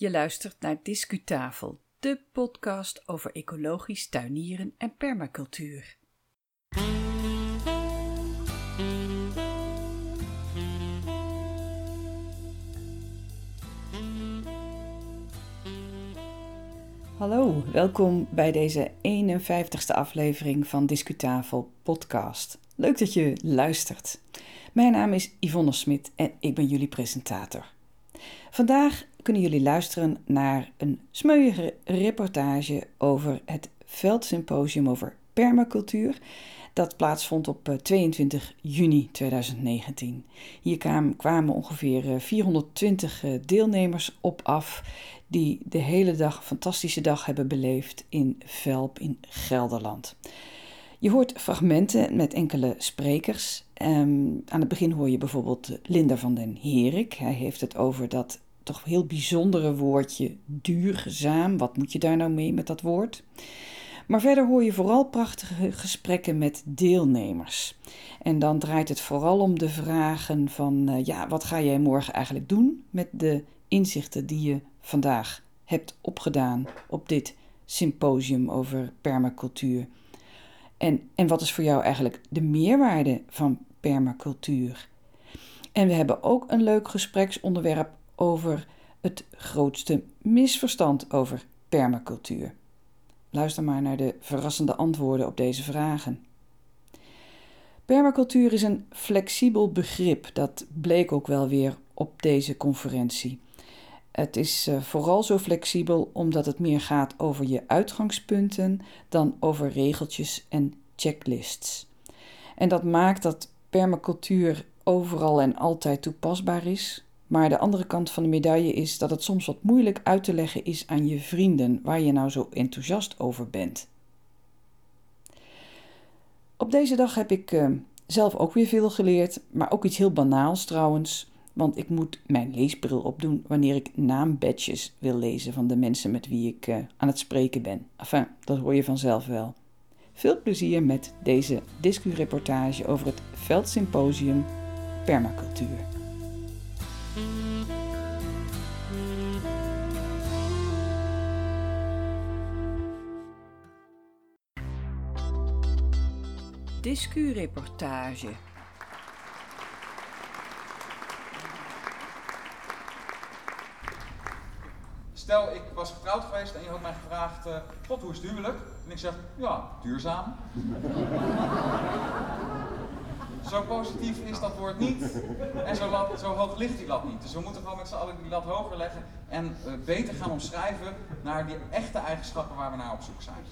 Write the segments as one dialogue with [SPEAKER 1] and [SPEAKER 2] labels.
[SPEAKER 1] Je luistert naar Discutafel, de podcast over ecologisch tuinieren en permacultuur. Hallo, welkom bij deze 51ste aflevering van Discutafel podcast. Leuk dat je luistert. Mijn naam is Yvonne Smit en ik ben jullie presentator. Vandaag kunnen jullie luisteren naar een smeuïge reportage over het Veldsymposium over permacultuur. Dat plaatsvond op 22 eh, juni 2019. Hier kwamen ongeveer 420 eh, deelnemers op af die de hele dag fantastische dag hebben beleefd in Velp in Gelderland. Je hoort fragmenten met enkele sprekers. Um, aan het begin hoor je bijvoorbeeld Linda van den Herik. Hij heeft het over dat toch heel bijzondere woordje duurzaam. Wat moet je daar nou mee met dat woord? Maar verder hoor je vooral prachtige gesprekken met deelnemers. En dan draait het vooral om de vragen van, uh, ja, wat ga jij morgen eigenlijk doen met de inzichten die je vandaag hebt opgedaan op dit symposium over permacultuur? En, en wat is voor jou eigenlijk de meerwaarde van permacultuur? En we hebben ook een leuk gespreksonderwerp over het grootste misverstand over permacultuur. Luister maar naar de verrassende antwoorden op deze vragen. Permacultuur is een flexibel begrip, dat bleek ook wel weer op deze conferentie. Het is uh, vooral zo flexibel omdat het meer gaat over je uitgangspunten dan over regeltjes en checklists. En dat maakt dat permacultuur overal en altijd toepasbaar is, maar de andere kant van de medaille is dat het soms wat moeilijk uit te leggen is aan je vrienden waar je nou zo enthousiast over bent. Op deze dag heb ik uh, zelf ook weer veel geleerd, maar ook iets heel banaals trouwens. Want ik moet mijn leesbril opdoen wanneer ik naambadges wil lezen van de mensen met wie ik uh, aan het spreken ben. Enfin, dat hoor je vanzelf wel. Veel plezier met deze discu-reportage over het Veldsymposium Permacultuur. Discu-reportage.
[SPEAKER 2] Stel, ik was getrouwd geweest en je had mij gevraagd, uh, God, hoe is het huwelijk? En ik zeg, ja, duurzaam. zo positief is dat woord niet en zo, lat, zo, hoog ligt die lat niet. Dus we moeten gewoon met z'n allen die lat hoger leggen en uh, beter gaan omschrijven naar die echte eigenschappen waar we naar op zoek zijn.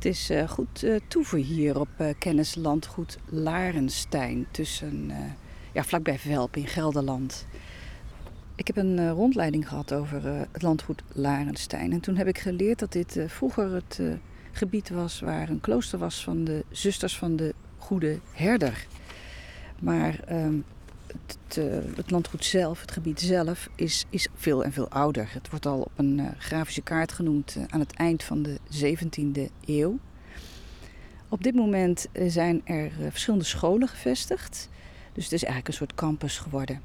[SPEAKER 1] Het is uh, goed uh, toeven hier op uh, kennislandgoed Larenstein, tussen, ja, vlakbij Velp in Gelderland. Ik heb een rondleiding gehad over het landgoed Larenstein. En toen heb ik geleerd dat dit vroeger het gebied was waar een klooster was van de zusters van de Goede Herder. Maar ehm, het, uh, het, landgoed zelf, het gebied zelf, is, is veel en veel ouder. Het wordt al op een uh, grafische kaart genoemd uh, aan het eind van de 17e eeuw. Op dit moment zijn er verschillende scholen gevestigd. Dus het is eigenlijk een soort campus geworden.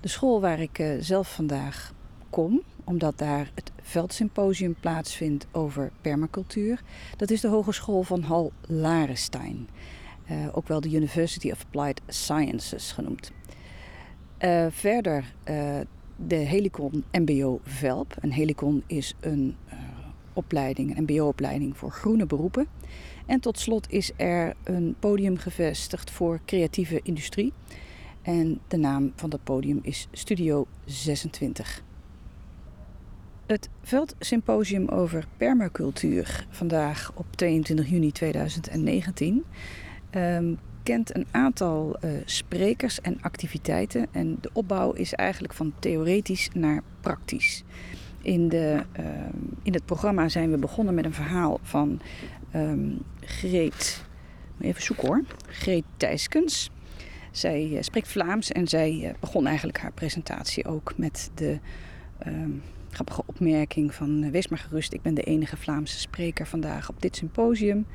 [SPEAKER 1] De school waar ik zelf vandaag kom, omdat daar het veldsymposium plaatsvindt over permacultuur, dat is de Hogeschool van Hal Larenstein. Uh, ook wel de University of Applied Sciences genoemd. Uh, verder uh, de Helicon MBO VELP. Een Helicon is een opleiding, MBO-opleiding voor groene beroepen. En tot slot is er een podium gevestigd voor creatieve industrie. En de naam van dat podium is Studio 26. Het Veldsymposium over permacultuur vandaag op 22 juni 2019 um, kent een aantal uh, sprekers en activiteiten. En de opbouw is eigenlijk van theoretisch naar praktisch. In, de, uh, in het programma zijn we begonnen met een verhaal van um, Greet. Even zoeken hoor. Greet Thijskens. Zij uh, spreekt Vlaams en zij begon eigenlijk haar presentatie ook met de grappige opmerking van wees maar gerust, ik ben de enige Vlaamse spreker vandaag op dit symposium.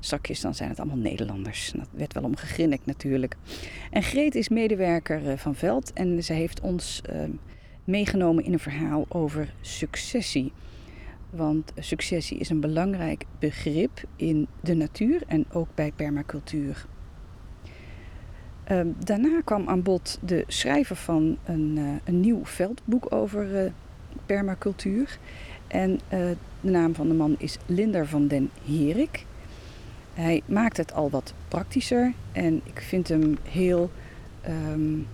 [SPEAKER 1] Strakjes dan zijn het allemaal Nederlanders. Dat werd wel om gegrinnikt natuurlijk. En Greet is medewerker van Veld en zij heeft ons meegenomen in een verhaal over successie. Want successie is een belangrijk begrip in de natuur en ook bij permacultuur. Ehm, daarna kwam aan bod de schrijver van een, uh, een nieuw veldboek over uh, permacultuur. En de naam van de man is Linder van den Herik. Hij maakt het al wat praktischer en ik vind hem heel. Um,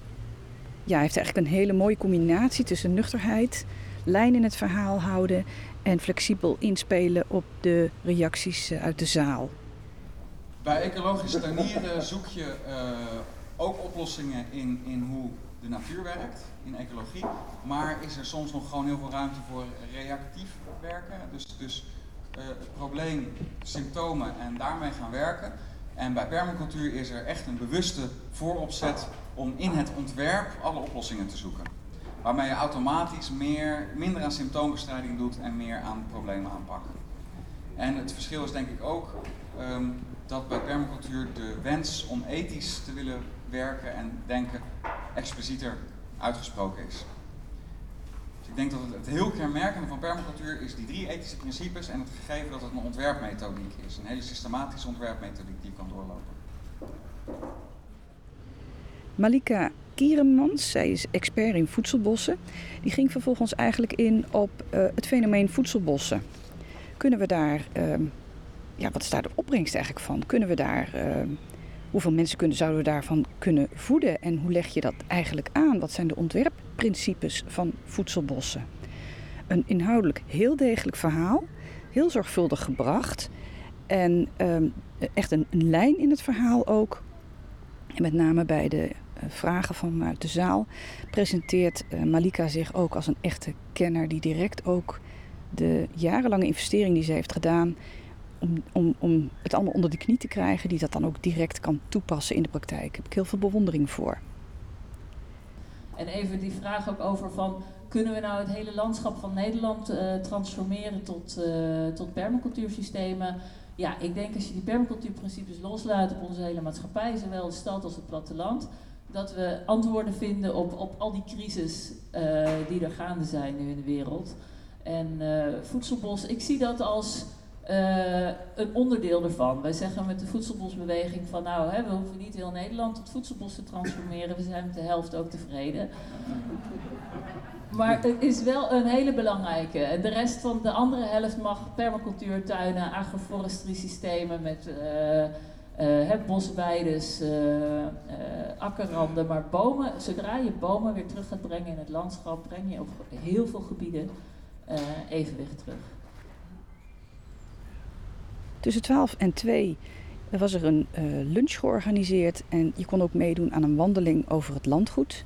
[SPEAKER 1] ja, hij heeft eigenlijk een hele mooie combinatie tussen nuchterheid, lijn in het verhaal houden en flexibel inspelen op de reacties uit de zaal.
[SPEAKER 2] Bij ecologische tuinieren zoek je uh, ook oplossingen in, in hoe de natuur werkt, in ecologie. Maar is er soms nog gewoon heel veel ruimte voor reactief werken. Dus, dus het probleem, symptomen en daarmee gaan werken. En bij permacultuur is er echt een bewuste vooropzet om in het ontwerp alle oplossingen te zoeken. Waarmee je automatisch meer, minder aan symptoombestrijding doet en meer aan problemen aanpakken. En het verschil is denk ik ook um, dat bij permacultuur de wens om ethisch te willen werken en denken explicieter uitgesproken is. Dus ik denk dat het, heel kenmerkende van permacultuur is die drie ethische principes en het gegeven dat het een ontwerpmethodiek is. Een hele systematische ontwerpmethodiek die kan doorlopen.
[SPEAKER 1] Malika Kieremans, zij is expert in voedselbossen, die ging vervolgens eigenlijk in op uh, het fenomeen voedselbossen. Kunnen we daar, uh, ja, wat is daar de opbrengst eigenlijk van? Kunnen we daar, uh, hoeveel mensen kunnen, zouden we daarvan kunnen voeden? En hoe leg je dat eigenlijk aan? Wat zijn de ontwerpprincipes van voedselbossen? Een inhoudelijk heel degelijk verhaal, heel zorgvuldig gebracht. En ehm, echt een, lijn in het verhaal ook. En met name bij de vragen vanuit de zaal presenteert Malika zich ook als een echte kenner die direct ook de jarenlange investering die ze heeft gedaan om, om, om het allemaal onder de knie te krijgen, die dat dan ook direct kan toepassen in de praktijk. Daar heb ik heel veel bewondering voor.
[SPEAKER 3] En even die vraag ook over van kunnen we nou het hele landschap van Nederland uh, transformeren tot, uh, tot permacultuursystemen? Ja, ik denk als je die permacultuurprincipes loslaat op onze hele maatschappij, zowel de stad als het platteland, dat we antwoorden vinden op, op al die crisis uh, die er gaande zijn nu in de wereld. En voedselbos, ik zie dat als uh, een onderdeel ervan. Wij zeggen met de voedselbosbeweging van nou, hè, we hoeven niet heel Nederland tot voedselbos te transformeren, we zijn met de helft ook tevreden. Maar het is wel een hele belangrijke. De rest van de andere helft mag permacultuurtuinen, agroforestry systemen met uh, uh, bosweides, akkerranden, maar bomen, zodra je bomen weer terug gaat brengen in het landschap, breng je op heel veel gebieden evenwicht terug.
[SPEAKER 1] Tussen 12 en 2 was er een lunch georganiseerd en je kon ook meedoen aan een wandeling over het landgoed.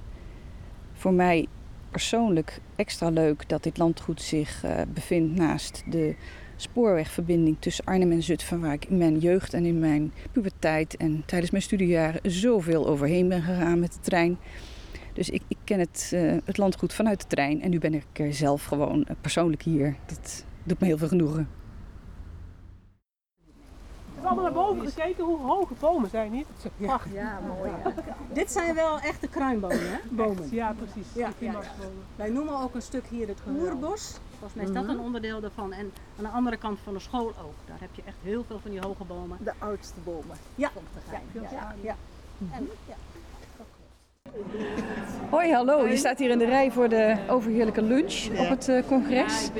[SPEAKER 1] Voor mij persoonlijk extra leuk dat dit landgoed zich bevindt naast de spoorwegverbinding tussen Arnhem en Zutphen, waar ik in mijn jeugd en in mijn puberteit en tijdens mijn studiejaren zoveel overheen ben gegaan met de trein. Dus ik, ik ken het, uh, het landgoed vanuit de trein en nu ben ik er zelf gewoon persoonlijk hier. Dat doet me heel veel genoegen.
[SPEAKER 4] We hebben allemaal naar boven gekeken hoe hoge bomen zijn hier. Dat is prachtig.
[SPEAKER 5] Ja, mooi. Ja. Dit zijn wel echte kruinbomen, hè? Bomen.
[SPEAKER 4] Echt, ja, precies.
[SPEAKER 5] Ja, ja. Wij noemen ook een stuk hier het oerbos. Volgens mij is dat
[SPEAKER 6] Mhm.
[SPEAKER 5] een onderdeel daarvan. En aan de andere kant van de school ook. Daar heb je echt heel veel van die hoge bomen.
[SPEAKER 6] De oudste bomen.
[SPEAKER 5] Ja,
[SPEAKER 6] Komt
[SPEAKER 5] ja, ja. En, ja.
[SPEAKER 1] Hoi, hallo. Je staat hier in de rij voor de overheerlijke lunch op het uh, congres.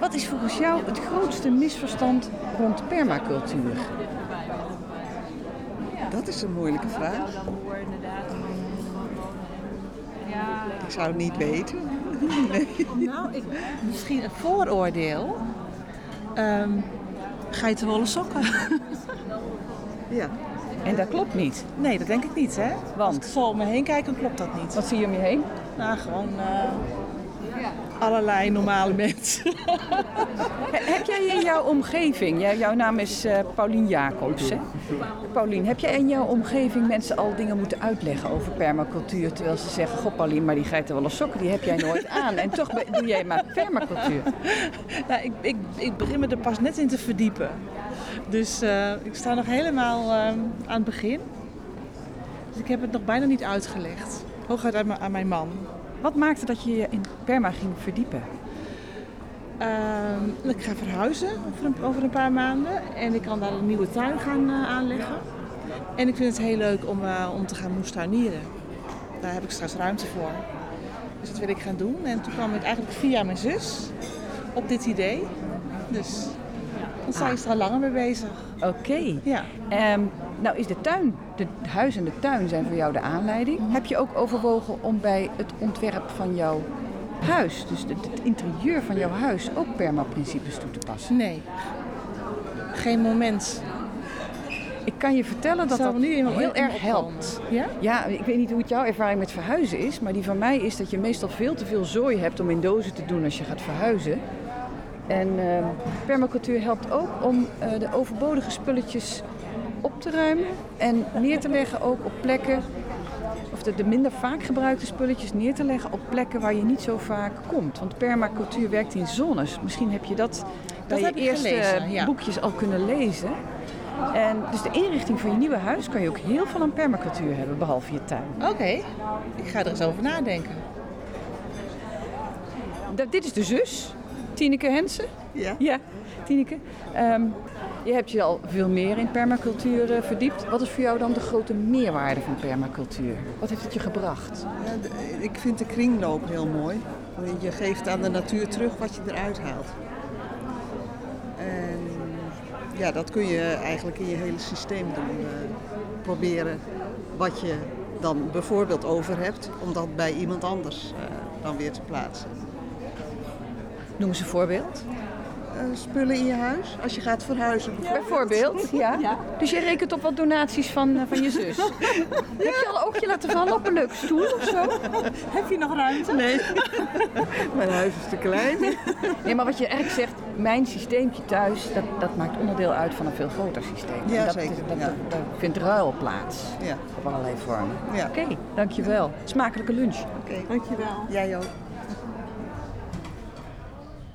[SPEAKER 1] Wat is volgens jou het grootste misverstand rond permacultuur?
[SPEAKER 6] Dat is een moeilijke vraag. Ik zou het niet weten. Nee.
[SPEAKER 7] Nou, ik, misschien een vooroordeel. Ehm geitenwolle sokken.
[SPEAKER 6] Ja.
[SPEAKER 1] En dat klopt niet.
[SPEAKER 7] Nee, dat denk ik niet, hè? Als ik
[SPEAKER 1] Want,
[SPEAKER 7] zo om me heen kijk, dan klopt dat niet.
[SPEAKER 1] wat zie je om je heen?
[SPEAKER 7] Nou, gewoon... eh, allerlei normale mensen.
[SPEAKER 1] Heb jij in jouw omgeving, jij, jouw naam is eh Paulien Jacobs, hè? Paulien, heb jij in jouw omgeving mensen al dingen moeten uitleggen over permacultuur? Terwijl ze zeggen, goh Paulien, maar die geitenwolle sokken, die heb jij nooit aan. En toch doe jij maar permacultuur.
[SPEAKER 7] Nou, ik, ik, ik begin me er pas net in te verdiepen. Dus eh, ik sta nog helemaal eh, aan het begin. Dus ik heb het nog bijna niet uitgelegd. Hooguit aan, mijn- aan mijn man.
[SPEAKER 1] Wat maakte dat je je in perma ging verdiepen?
[SPEAKER 7] Ehm, ik ga verhuizen over een, over een paar maanden. En ik kan daar een nieuwe tuin gaan eh, aanleggen. En ik vind het heel leuk om, eh, om te gaan moestuinieren. Daar heb ik straks ruimte voor. Dus dat wil ik gaan doen. En toen kwam ik eigenlijk via mijn zus op dit idee. Dus dan sta je er al langer mee bezig.
[SPEAKER 1] Oké.
[SPEAKER 7] Ja.
[SPEAKER 1] Ehm, nou is de tuin, de huis en de tuin zijn voor jou de aanleiding. Heb je ook overwogen om bij het ontwerp van jouw huis, dus het het interieur van jouw huis, ook permaprincipes toe te passen?
[SPEAKER 7] Nee. Geen moment.
[SPEAKER 1] Ik kan je vertellen dat
[SPEAKER 7] Zou
[SPEAKER 1] dat
[SPEAKER 7] nu
[SPEAKER 1] heel
[SPEAKER 7] me
[SPEAKER 1] erg helpt.
[SPEAKER 7] Ja?
[SPEAKER 1] Ja, ik weet niet hoe het jouw ervaring met verhuizen is, maar die van mij is dat je meestal veel te veel zooi hebt om in dozen te doen als je gaat verhuizen. En ehm, permacultuur helpt ook om eh, de overbodige spulletjes op te ruimen en neer te leggen ook op plekken, of de, de minder vaak gebruikte spulletjes neer te leggen op plekken waar je niet zo vaak komt. Want permacultuur werkt in zones. Misschien heb je dat, bij je
[SPEAKER 7] ik
[SPEAKER 1] eerste
[SPEAKER 7] gelezen, ja.
[SPEAKER 1] boekjes al kunnen lezen. En dus de inrichting van je nieuwe huis kan je ook heel veel aan permacultuur hebben, behalve je tuin.
[SPEAKER 7] Oké. Ik ga er eens over nadenken.
[SPEAKER 1] Dat, dit is de zus, Tineke Hensen.
[SPEAKER 6] Ja.
[SPEAKER 1] Ja, Tineke. Ehm, je hebt je al veel meer in permacultuur eh, verdiept. Wat is voor jou dan de grote meerwaarde van permacultuur? Wat heeft het je gebracht?
[SPEAKER 6] Ja, de- ik vind de kringloop heel mooi. Je geeft aan de natuur terug wat je eruit haalt. En ja, dat kun je eigenlijk in je hele systeem doen. eh, proberen wat je dan bijvoorbeeld over hebt, om dat bij iemand anders eh, dan weer te plaatsen.
[SPEAKER 1] Noem eens een voorbeeld.
[SPEAKER 6] Eh, spullen in je huis, als je gaat verhuizen bijvoorbeeld.
[SPEAKER 1] Bijvoorbeeld, ja. Dus je rekent op wat donaties van, eh, van je zus. Heb je al een oogje laten vallen op een leuke stoel of zo?
[SPEAKER 7] Heb je nog ruimte?
[SPEAKER 6] Nee, mijn huis is te klein.
[SPEAKER 1] Nee, maar wat je eigenlijk zegt, mijn systeempje thuis, dat, dat maakt onderdeel uit van een veel groter systeem.
[SPEAKER 6] Ja,
[SPEAKER 1] En dat,
[SPEAKER 6] zeker,
[SPEAKER 1] Dat,
[SPEAKER 6] ja.
[SPEAKER 1] dat- daar vindt ruil plaats
[SPEAKER 6] Ja,
[SPEAKER 1] op allerlei vormen.
[SPEAKER 6] ja.
[SPEAKER 1] Oké, dankjewel. Smakelijke lunch.
[SPEAKER 6] Oké,
[SPEAKER 7] Dankjewel.
[SPEAKER 6] jij ook.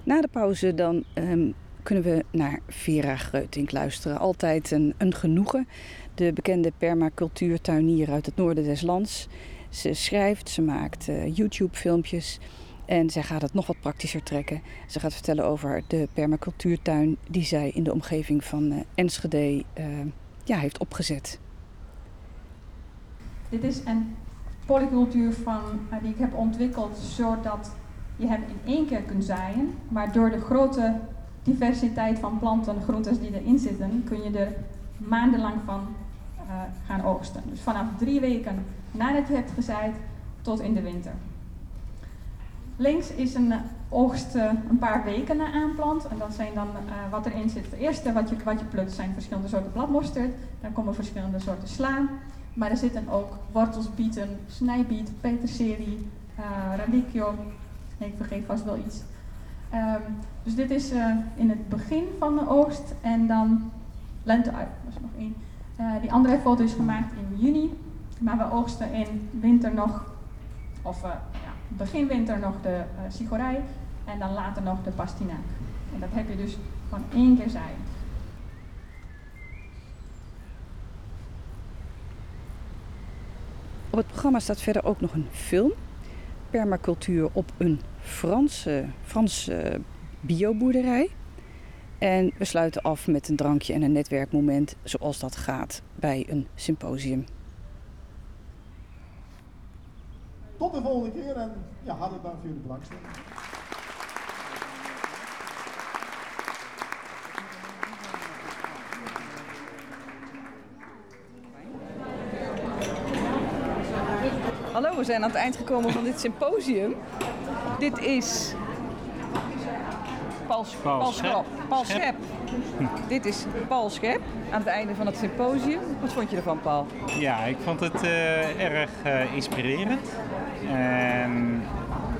[SPEAKER 1] Na de pauze dan ehm, kunnen we naar Vera Greutink luisteren. Altijd een, een genoegen. De bekende permacultuurtuinier uit het noorden des lands. Ze schrijft, ze maakt eh, YouTube-filmpjes. En zij gaat het nog wat praktischer trekken. Ze gaat vertellen over de permacultuurtuin die zij in de omgeving van eh, Enschede eh, ja, heeft opgezet.
[SPEAKER 8] Dit is een polycultuur van, eh, die ik heb ontwikkeld zodat je hem in één keer kunt zaaien. Maar door de grote diversiteit van planten en groentes die erin zitten, kun je er maandenlang van eh, gaan oogsten. Dus vanaf drie weken nadat je hebt gezaaid tot in de winter. Links is een oogst eh, een paar weken na aanplant. En dat zijn dan eh, wat erin zit. Het eerste wat je, wat je plukt zijn verschillende soorten bladmosterd. Dan komen verschillende soorten sla. Maar er zitten ook wortels, bieten, snijbiet, peterselie, eh Ik vergeet vast wel iets. Ehm, dus dit is eh, in het begin van de oogst en dan lente uit. Dat is nog één. Eh, die andere foto is gemaakt in juni. Maar we oogsten in winter nog, of eh, ja, begin winter nog de sigorij en dan later nog de pastinaak. En dat heb je dus van één keer zaaien.
[SPEAKER 1] Op het programma staat verder ook nog een film. Permacultuur op een Franse, Franse bioboerderij. En we sluiten af met een drankje en een netwerkmoment zoals dat gaat bij een symposium.
[SPEAKER 9] Tot de volgende keer en ja, hartelijk dank voor jullie belangstelling.
[SPEAKER 1] Hallo, we zijn aan het eind gekomen van dit symposium. Dit is Paul, Paul, Paul Schep. Paul Schep. Dit is Paul Schep aan het einde van het symposium. Wat vond je ervan, Paul?
[SPEAKER 10] Ja, ik vond het eh, erg eh, inspirerend. En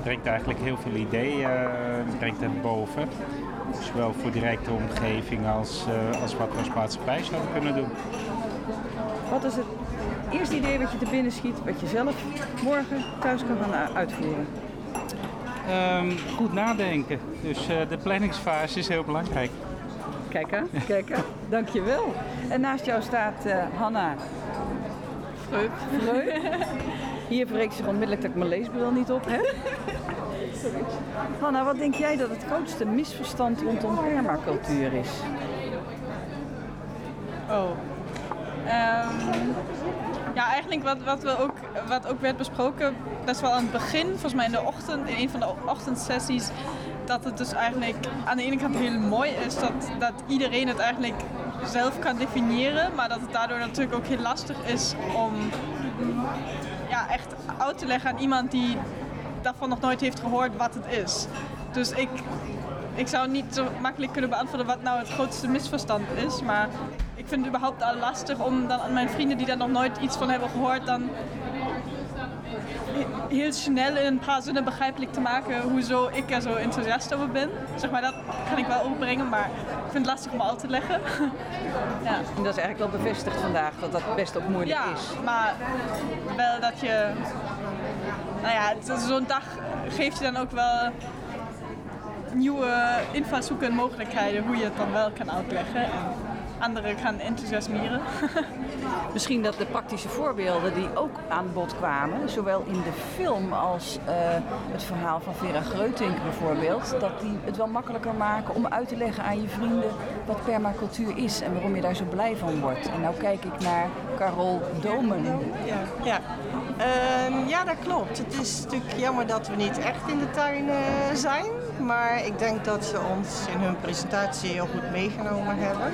[SPEAKER 10] brengt eigenlijk heel veel ideeën eh, brengt het boven. Zowel voor directe omgeving als, als wat we als maatschappij zouden kunnen doen.
[SPEAKER 1] Wat is het eerste idee wat je te binnen schiet, wat je zelf morgen thuis kan gaan u- uitvoeren?
[SPEAKER 10] Ehm, goed nadenken. Dus eh, de planningsfase is heel belangrijk.
[SPEAKER 1] Kijk hè, kijk hè. Dankjewel. En naast jou staat eh, Hanna. Freuk. Hier verreek zich onmiddellijk dat ik mijn leesbril niet op heb. Hanna, wat denk jij dat het grootste misverstand rondom permacultuur is?
[SPEAKER 11] Oh. Ehm, ja, eigenlijk wat, wat, we ook, wat ook werd besproken, best wel aan het begin, volgens mij in de ochtend, in een van de ochtendsessies, dat het dus eigenlijk aan de ene kant heel mooi is dat, dat iedereen het eigenlijk zelf kan definiëren, maar dat het daardoor natuurlijk ook heel lastig is om ja, echt uit te leggen aan iemand die daarvan nog nooit heeft gehoord wat het is. Dus ik, ik zou niet zo makkelijk kunnen beantwoorden wat nou het grootste misverstand is, maar ik vind het überhaupt al lastig om dan aan mijn vrienden die daar nog nooit iets van hebben gehoord, dan he- heel snel in een paar zinnen begrijpelijk te maken hoezo ik er zo enthousiast over ben. Zeg maar, dat kan ik wel overbrengen, maar ik vind het lastig om uit te leggen. ja.
[SPEAKER 1] En dat is eigenlijk wel bevestigd vandaag, dat dat best ook moeilijk
[SPEAKER 11] Ja,
[SPEAKER 1] is.
[SPEAKER 11] maar wel dat je... Nou ja, zo'n dag geeft je dan ook wel nieuwe invalshoeken en mogelijkheden hoe je het dan wel kan uitleggen. En anderen gaan enthousiasmeren.
[SPEAKER 1] Misschien dat de praktische voorbeelden die ook aan bod kwamen, zowel in de film als eh, het verhaal van Vera Greutink bijvoorbeeld, dat die het wel makkelijker maken om uit te leggen aan je vrienden wat permacultuur is en waarom je daar zo blij van wordt. En nou kijk ik naar Carol Domen.
[SPEAKER 12] Ja, ja. Ehm, ja, dat klopt. Het is natuurlijk jammer dat we niet echt in de tuin eh, zijn. Maar ik denk dat ze ons in hun presentatie heel goed meegenomen hebben.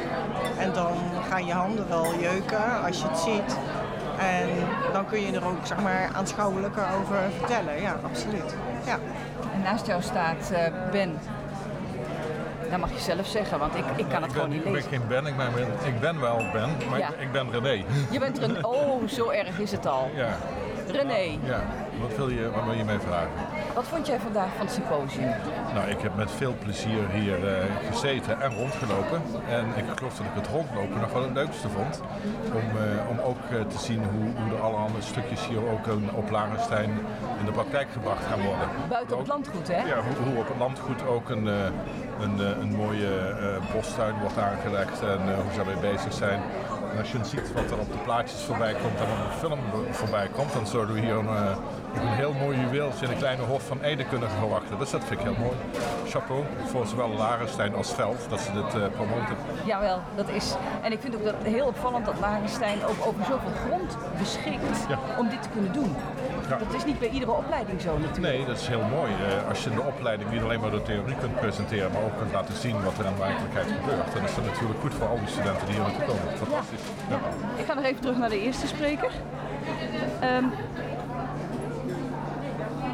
[SPEAKER 12] En dan gaan je handen wel jeuken als je het ziet. En dan kun je er ook zeg maar, aanschouwelijker over vertellen. Ja, absoluut. Ja.
[SPEAKER 1] En naast jou staat eh, Ben. Dat mag je zelf zeggen, want ik, ik kan het
[SPEAKER 13] ik
[SPEAKER 1] gewoon
[SPEAKER 13] ben,
[SPEAKER 1] niet
[SPEAKER 13] ik ben
[SPEAKER 1] lezen.
[SPEAKER 13] geen Ben, ik ben, ik ben wel Ben, maar
[SPEAKER 1] Ja.
[SPEAKER 13] ik, ik ben René.
[SPEAKER 1] Je bent er een... Oh, zo erg is het al.
[SPEAKER 13] Ja.
[SPEAKER 1] René,
[SPEAKER 13] ja. Wat, wil je, wat wil je mij vragen?
[SPEAKER 1] wat vond jij vandaag van het symposium?
[SPEAKER 13] Nou, ik heb met veel plezier hier eh, gezeten en rondgelopen. En ik geloof dat ik het rondlopen nog wel het leukste vond. Om, eh, om ook eh, te zien hoe, hoe de allerhande stukjes hier ook een, op Larenstein in de praktijk gebracht gaan worden.
[SPEAKER 1] Buiten op het landgoed, hè?
[SPEAKER 13] Ja, hoe, hoe op het landgoed ook een, een, een mooie bostuin wordt aangelegd en hoe ze daarmee bezig zijn. En als je ziet wat er op de plaatjes voorbij komt en op de film voorbij komt, dan zouden we hier een, eh, een heel mooi juweeltje in een kleine hof van Ede kunnen verwachten. Dus dat vind ik heel mooi. Chapeau voor zowel Larenstein als Velf dat ze dit eh, promoten.
[SPEAKER 1] Jawel, dat is. En ik vind ook dat heel opvallend dat Larenstein ook over zoveel grond beschikt
[SPEAKER 13] Ja.
[SPEAKER 1] om dit te kunnen doen.
[SPEAKER 13] Ja.
[SPEAKER 1] Dat is niet bij iedere opleiding zo natuurlijk.
[SPEAKER 13] Nee, dat is heel mooi. Eh, als je de opleiding niet alleen maar de theorie kunt presenteren, maar ook kunt laten zien wat er in de werkelijkheid gebeurt. Dan is dat natuurlijk goed voor al die studenten die hier naartoe komen. Fantastisch. Ja.
[SPEAKER 1] Ik ga nog even terug naar de eerste spreker. Ehm,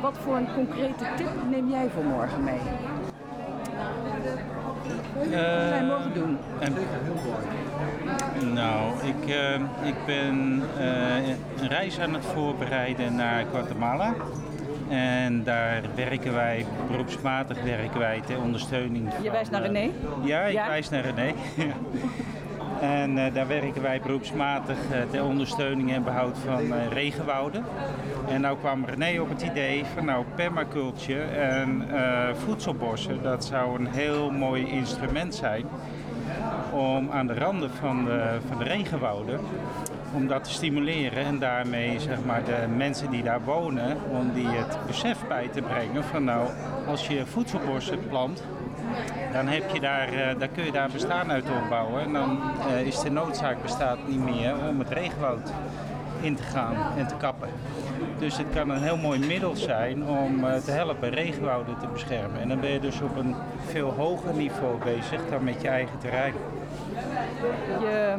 [SPEAKER 1] wat voor een concrete tip neem jij voor morgen mee? Wat ga je morgen doen?
[SPEAKER 10] En, nou, ik, eh, ik ben eh, een reis aan het voorbereiden naar Guatemala. En daar werken wij, beroepsmatig werken wij ter ondersteuning
[SPEAKER 1] Je wijst naar
[SPEAKER 10] eh,
[SPEAKER 1] René?
[SPEAKER 10] Ja, ik
[SPEAKER 1] Ja?
[SPEAKER 10] wijs naar René. en eh, daar werken wij beroepsmatig eh, ter ondersteuning en behoud van eh, regenwouden. En nou kwam René op het idee van nou permaculture en eh, voedselbossen, dat zou een heel mooi instrument zijn om aan de randen van de, van de regenwouden om dat te stimuleren en daarmee zeg maar, de mensen die daar wonen, om die het besef bij te brengen van nou, als je voedselbossen plant, dan, heb je daar, eh, dan kun je daar bestaan uit opbouwen. En dan eh, is de noodzaak bestaat niet meer om het regenwoud in te gaan en te kappen. Dus het kan een heel mooi middel zijn om eh, te helpen regenwouden te beschermen. En dan ben je dus op een veel hoger niveau bezig dan met je eigen terrein.
[SPEAKER 1] Je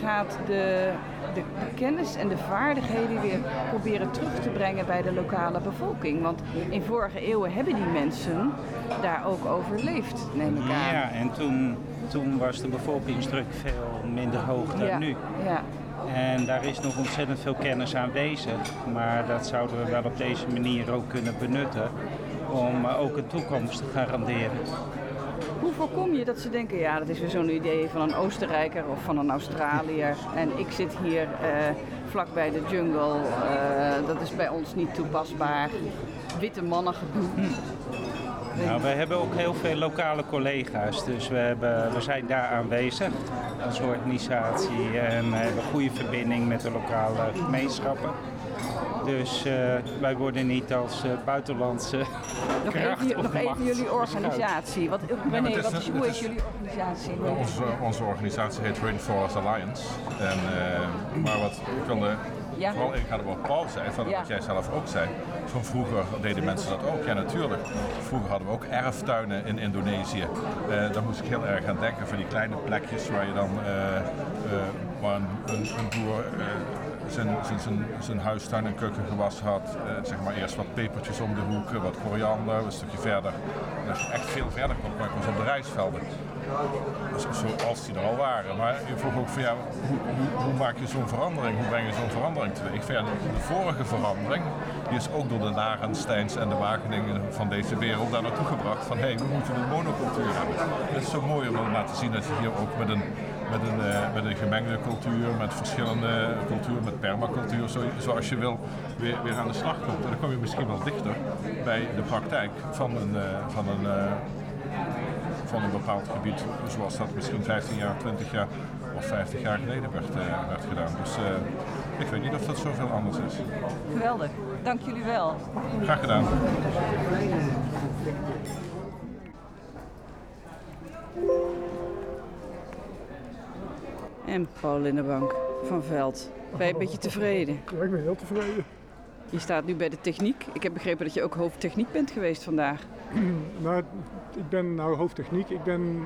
[SPEAKER 1] gaat de, de, de kennis en de vaardigheden weer proberen terug te brengen bij de lokale bevolking. Want in vorige eeuwen hebben die mensen daar ook overleefd, neem ik aan.
[SPEAKER 10] Ja, en toen, toen was de bevolkingsdruk veel minder hoog dan
[SPEAKER 1] ja,
[SPEAKER 10] nu.
[SPEAKER 1] Ja.
[SPEAKER 10] En daar is nog ontzettend veel kennis aanwezig. Maar dat zouden we wel op deze manier ook kunnen benutten om eh, ook een toekomst te garanderen.
[SPEAKER 1] Hoe voorkom je dat ze denken, ja, dat is weer zo'n idee van een Oostenrijker of van een Australiër. En ik zit hier uh, vlak bij de jungle, uh, dat is bij ons niet toepasbaar. Witte mannen gedoe.
[SPEAKER 10] Nou, we hebben ook heel veel lokale collega's, dus we, hebben, we zijn daar aanwezig als organisatie en we hebben goede verbinding met de lokale gemeenschappen. Dus uh, wij worden niet als uh, buitenlandse
[SPEAKER 1] nog even, nog even jullie organisatie. Wat, René, ja, wat is, hoe is jullie organisatie?
[SPEAKER 13] Onze, onze organisatie heet Rainforest Alliance. En, uh, maar wat ik wilde ja. vooral ingaan op wat Paul zei, van ja. wat jij zelf ook zei. Van vroeger deden mensen dat ook, ja natuurlijk. Vroeger hadden we ook erftuinen in Indonesië. Uh, daar moest ik heel erg aan denken, van die kleine plekjes waar je dan waar een, een, een boer zijn, zijn, zijn, zijn huistuin en keukengewas had. Uh, zeg maar eerst wat pepertjes om de hoek, wat koriander, een stukje verder. En als je echt veel verder kwam, kwam ik was op de rijstvelden. Zoals die er al waren. Maar je vroeg ook van ja, hoe, hoe, maak je zo'n verandering? Hoe breng je zo'n verandering teweeg? Ik de vorige verandering, die is ook door de Narensteins en de Wageningen van deze wereld daar naartoe gebracht. Van hé, hey, we moeten een monocultuur hebben. Het is zo mooi om te laten zien dat je hier ook met een met een, uh, met een gemengde cultuur, met verschillende cultuur, met permacultuur, zo, zoals je wil, weer, weer aan de slag komt. En dan kom je misschien wel dichter bij de praktijk van een, uh, van een, uh, van een bepaald gebied, zoals dat misschien 15 jaar, 20 jaar of 50 jaar geleden werd, werd gedaan. Dus ik weet niet of dat zoveel anders is.
[SPEAKER 1] Geweldig, dank jullie wel.
[SPEAKER 13] Graag gedaan.
[SPEAKER 1] En Paul in de bank van Veld. Ben je een beetje tevreden?
[SPEAKER 14] Ja, ik ben heel tevreden.
[SPEAKER 1] Je staat nu bij de techniek. Ik heb begrepen dat je ook hoofdtechniek bent geweest vandaag.
[SPEAKER 14] nou, ik ben nou hoofdtechniek. Ik ben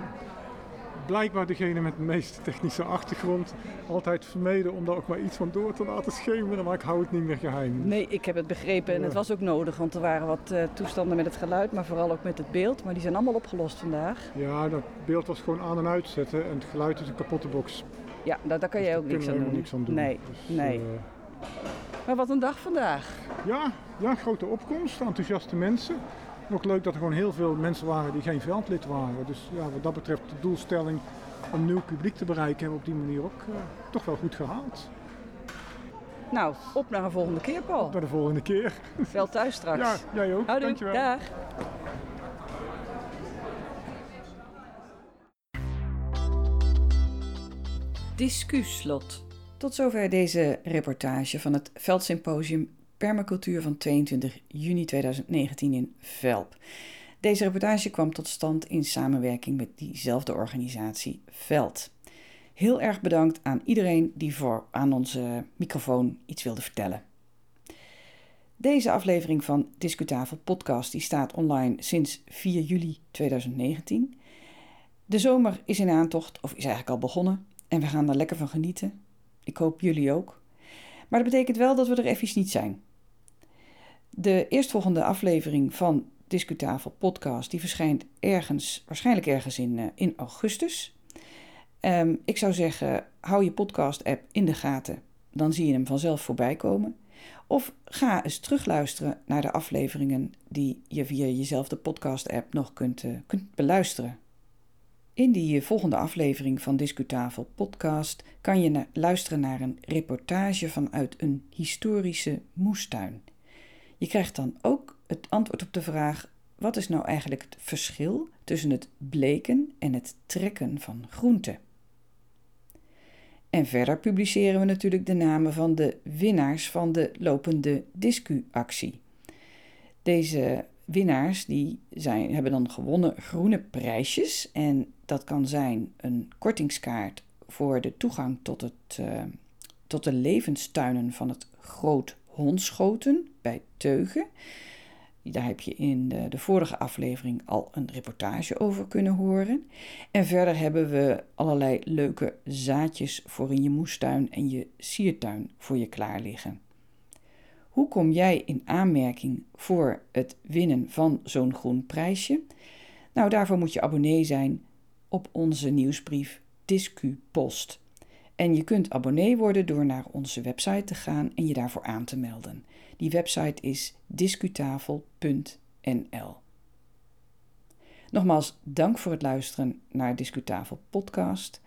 [SPEAKER 14] blijkbaar degene met de meeste technische achtergrond. Altijd vermeden om daar ook maar iets van door te laten schemeren, maar ik hou het niet meer geheim.
[SPEAKER 1] Nee, ik heb het begrepen en het was ook nodig, want er waren wat uh, toestanden met het geluid, maar vooral ook met het beeld. Maar die zijn allemaal opgelost vandaag.
[SPEAKER 14] Ja, dat beeld was gewoon aan en uitzetten en het geluid is een kapotte box.
[SPEAKER 1] Ja, daar, daar kan dus jij ook niks aan,
[SPEAKER 14] niks aan doen.
[SPEAKER 1] Nee,
[SPEAKER 14] dus,
[SPEAKER 1] nee. Uh, maar wat een dag vandaag.
[SPEAKER 14] Ja, ja, grote opkomst, enthousiaste mensen. Ook leuk dat er gewoon heel veel mensen waren die geen veldlid waren. Dus ja, wat dat betreft de doelstelling om nieuw publiek te bereiken hebben we op die manier ook uh, toch wel goed gehaald.
[SPEAKER 1] Nou, op naar een volgende keer, Paul.
[SPEAKER 14] Naar de volgende keer.
[SPEAKER 1] Wel thuis straks.
[SPEAKER 14] Ja, jij ook.
[SPEAKER 1] Houdoe.
[SPEAKER 14] Dankjewel.
[SPEAKER 1] Dag. Discuslot. Tot zover deze reportage van het Veldsymposium Permacultuur van 22 juni 2019 in Velp. Deze reportage kwam tot stand in samenwerking met diezelfde organisatie Veld. Heel erg bedankt aan iedereen die voor aan onze microfoon iets wilde vertellen. Deze aflevering van Discutafel Podcast die staat online sinds 4 juli 2019. De zomer is in aantocht, of is eigenlijk al begonnen, en we gaan er lekker van genieten. Ik hoop jullie ook. Maar dat betekent wel dat we er even niet zijn. De eerstvolgende aflevering van Discutafel podcast die verschijnt ergens, waarschijnlijk ergens in, uh, in augustus. Um, ik zou zeggen, hou je podcast-app in de gaten, dan zie je hem vanzelf voorbij komen. Of ga eens terugluisteren naar de afleveringen die je via jezelfde podcast-app nog kunt, uh, kunt beluisteren. In die volgende aflevering van Discutafel podcast kan je luisteren naar een reportage vanuit een historische moestuin. Je krijgt dan ook het antwoord op de vraag: wat is nou eigenlijk het verschil tussen het bleken en het trekken van groenten? En verder publiceren we natuurlijk de namen van de winnaars van de lopende discu-actie. Deze winnaars die zijn, hebben dan gewonnen groene prijsjes. En dat kan zijn een kortingskaart voor de toegang tot, het, uh, tot de levenstuinen van het Groot Hondschoten bij Teugen. Daar heb je in de, de, vorige aflevering al een reportage over kunnen horen. En verder hebben we allerlei leuke zaadjes voor in je moestuin en je siertuin voor je klaar liggen. Hoe kom jij in aanmerking voor het winnen van zo'n groen prijsje? Nou, daarvoor moet je abonnee zijn op onze nieuwsbrief Discu Post. En je kunt abonnee worden door naar onze website te gaan en je daarvoor aan te melden. Die website is discutafel.nl. Nogmaals, dank voor het luisteren naar Discutafel podcast.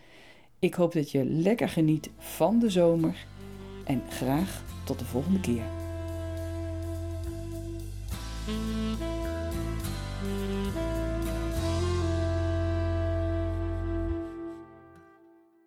[SPEAKER 1] Ik hoop dat je lekker geniet van de zomer en graag tot de volgende keer.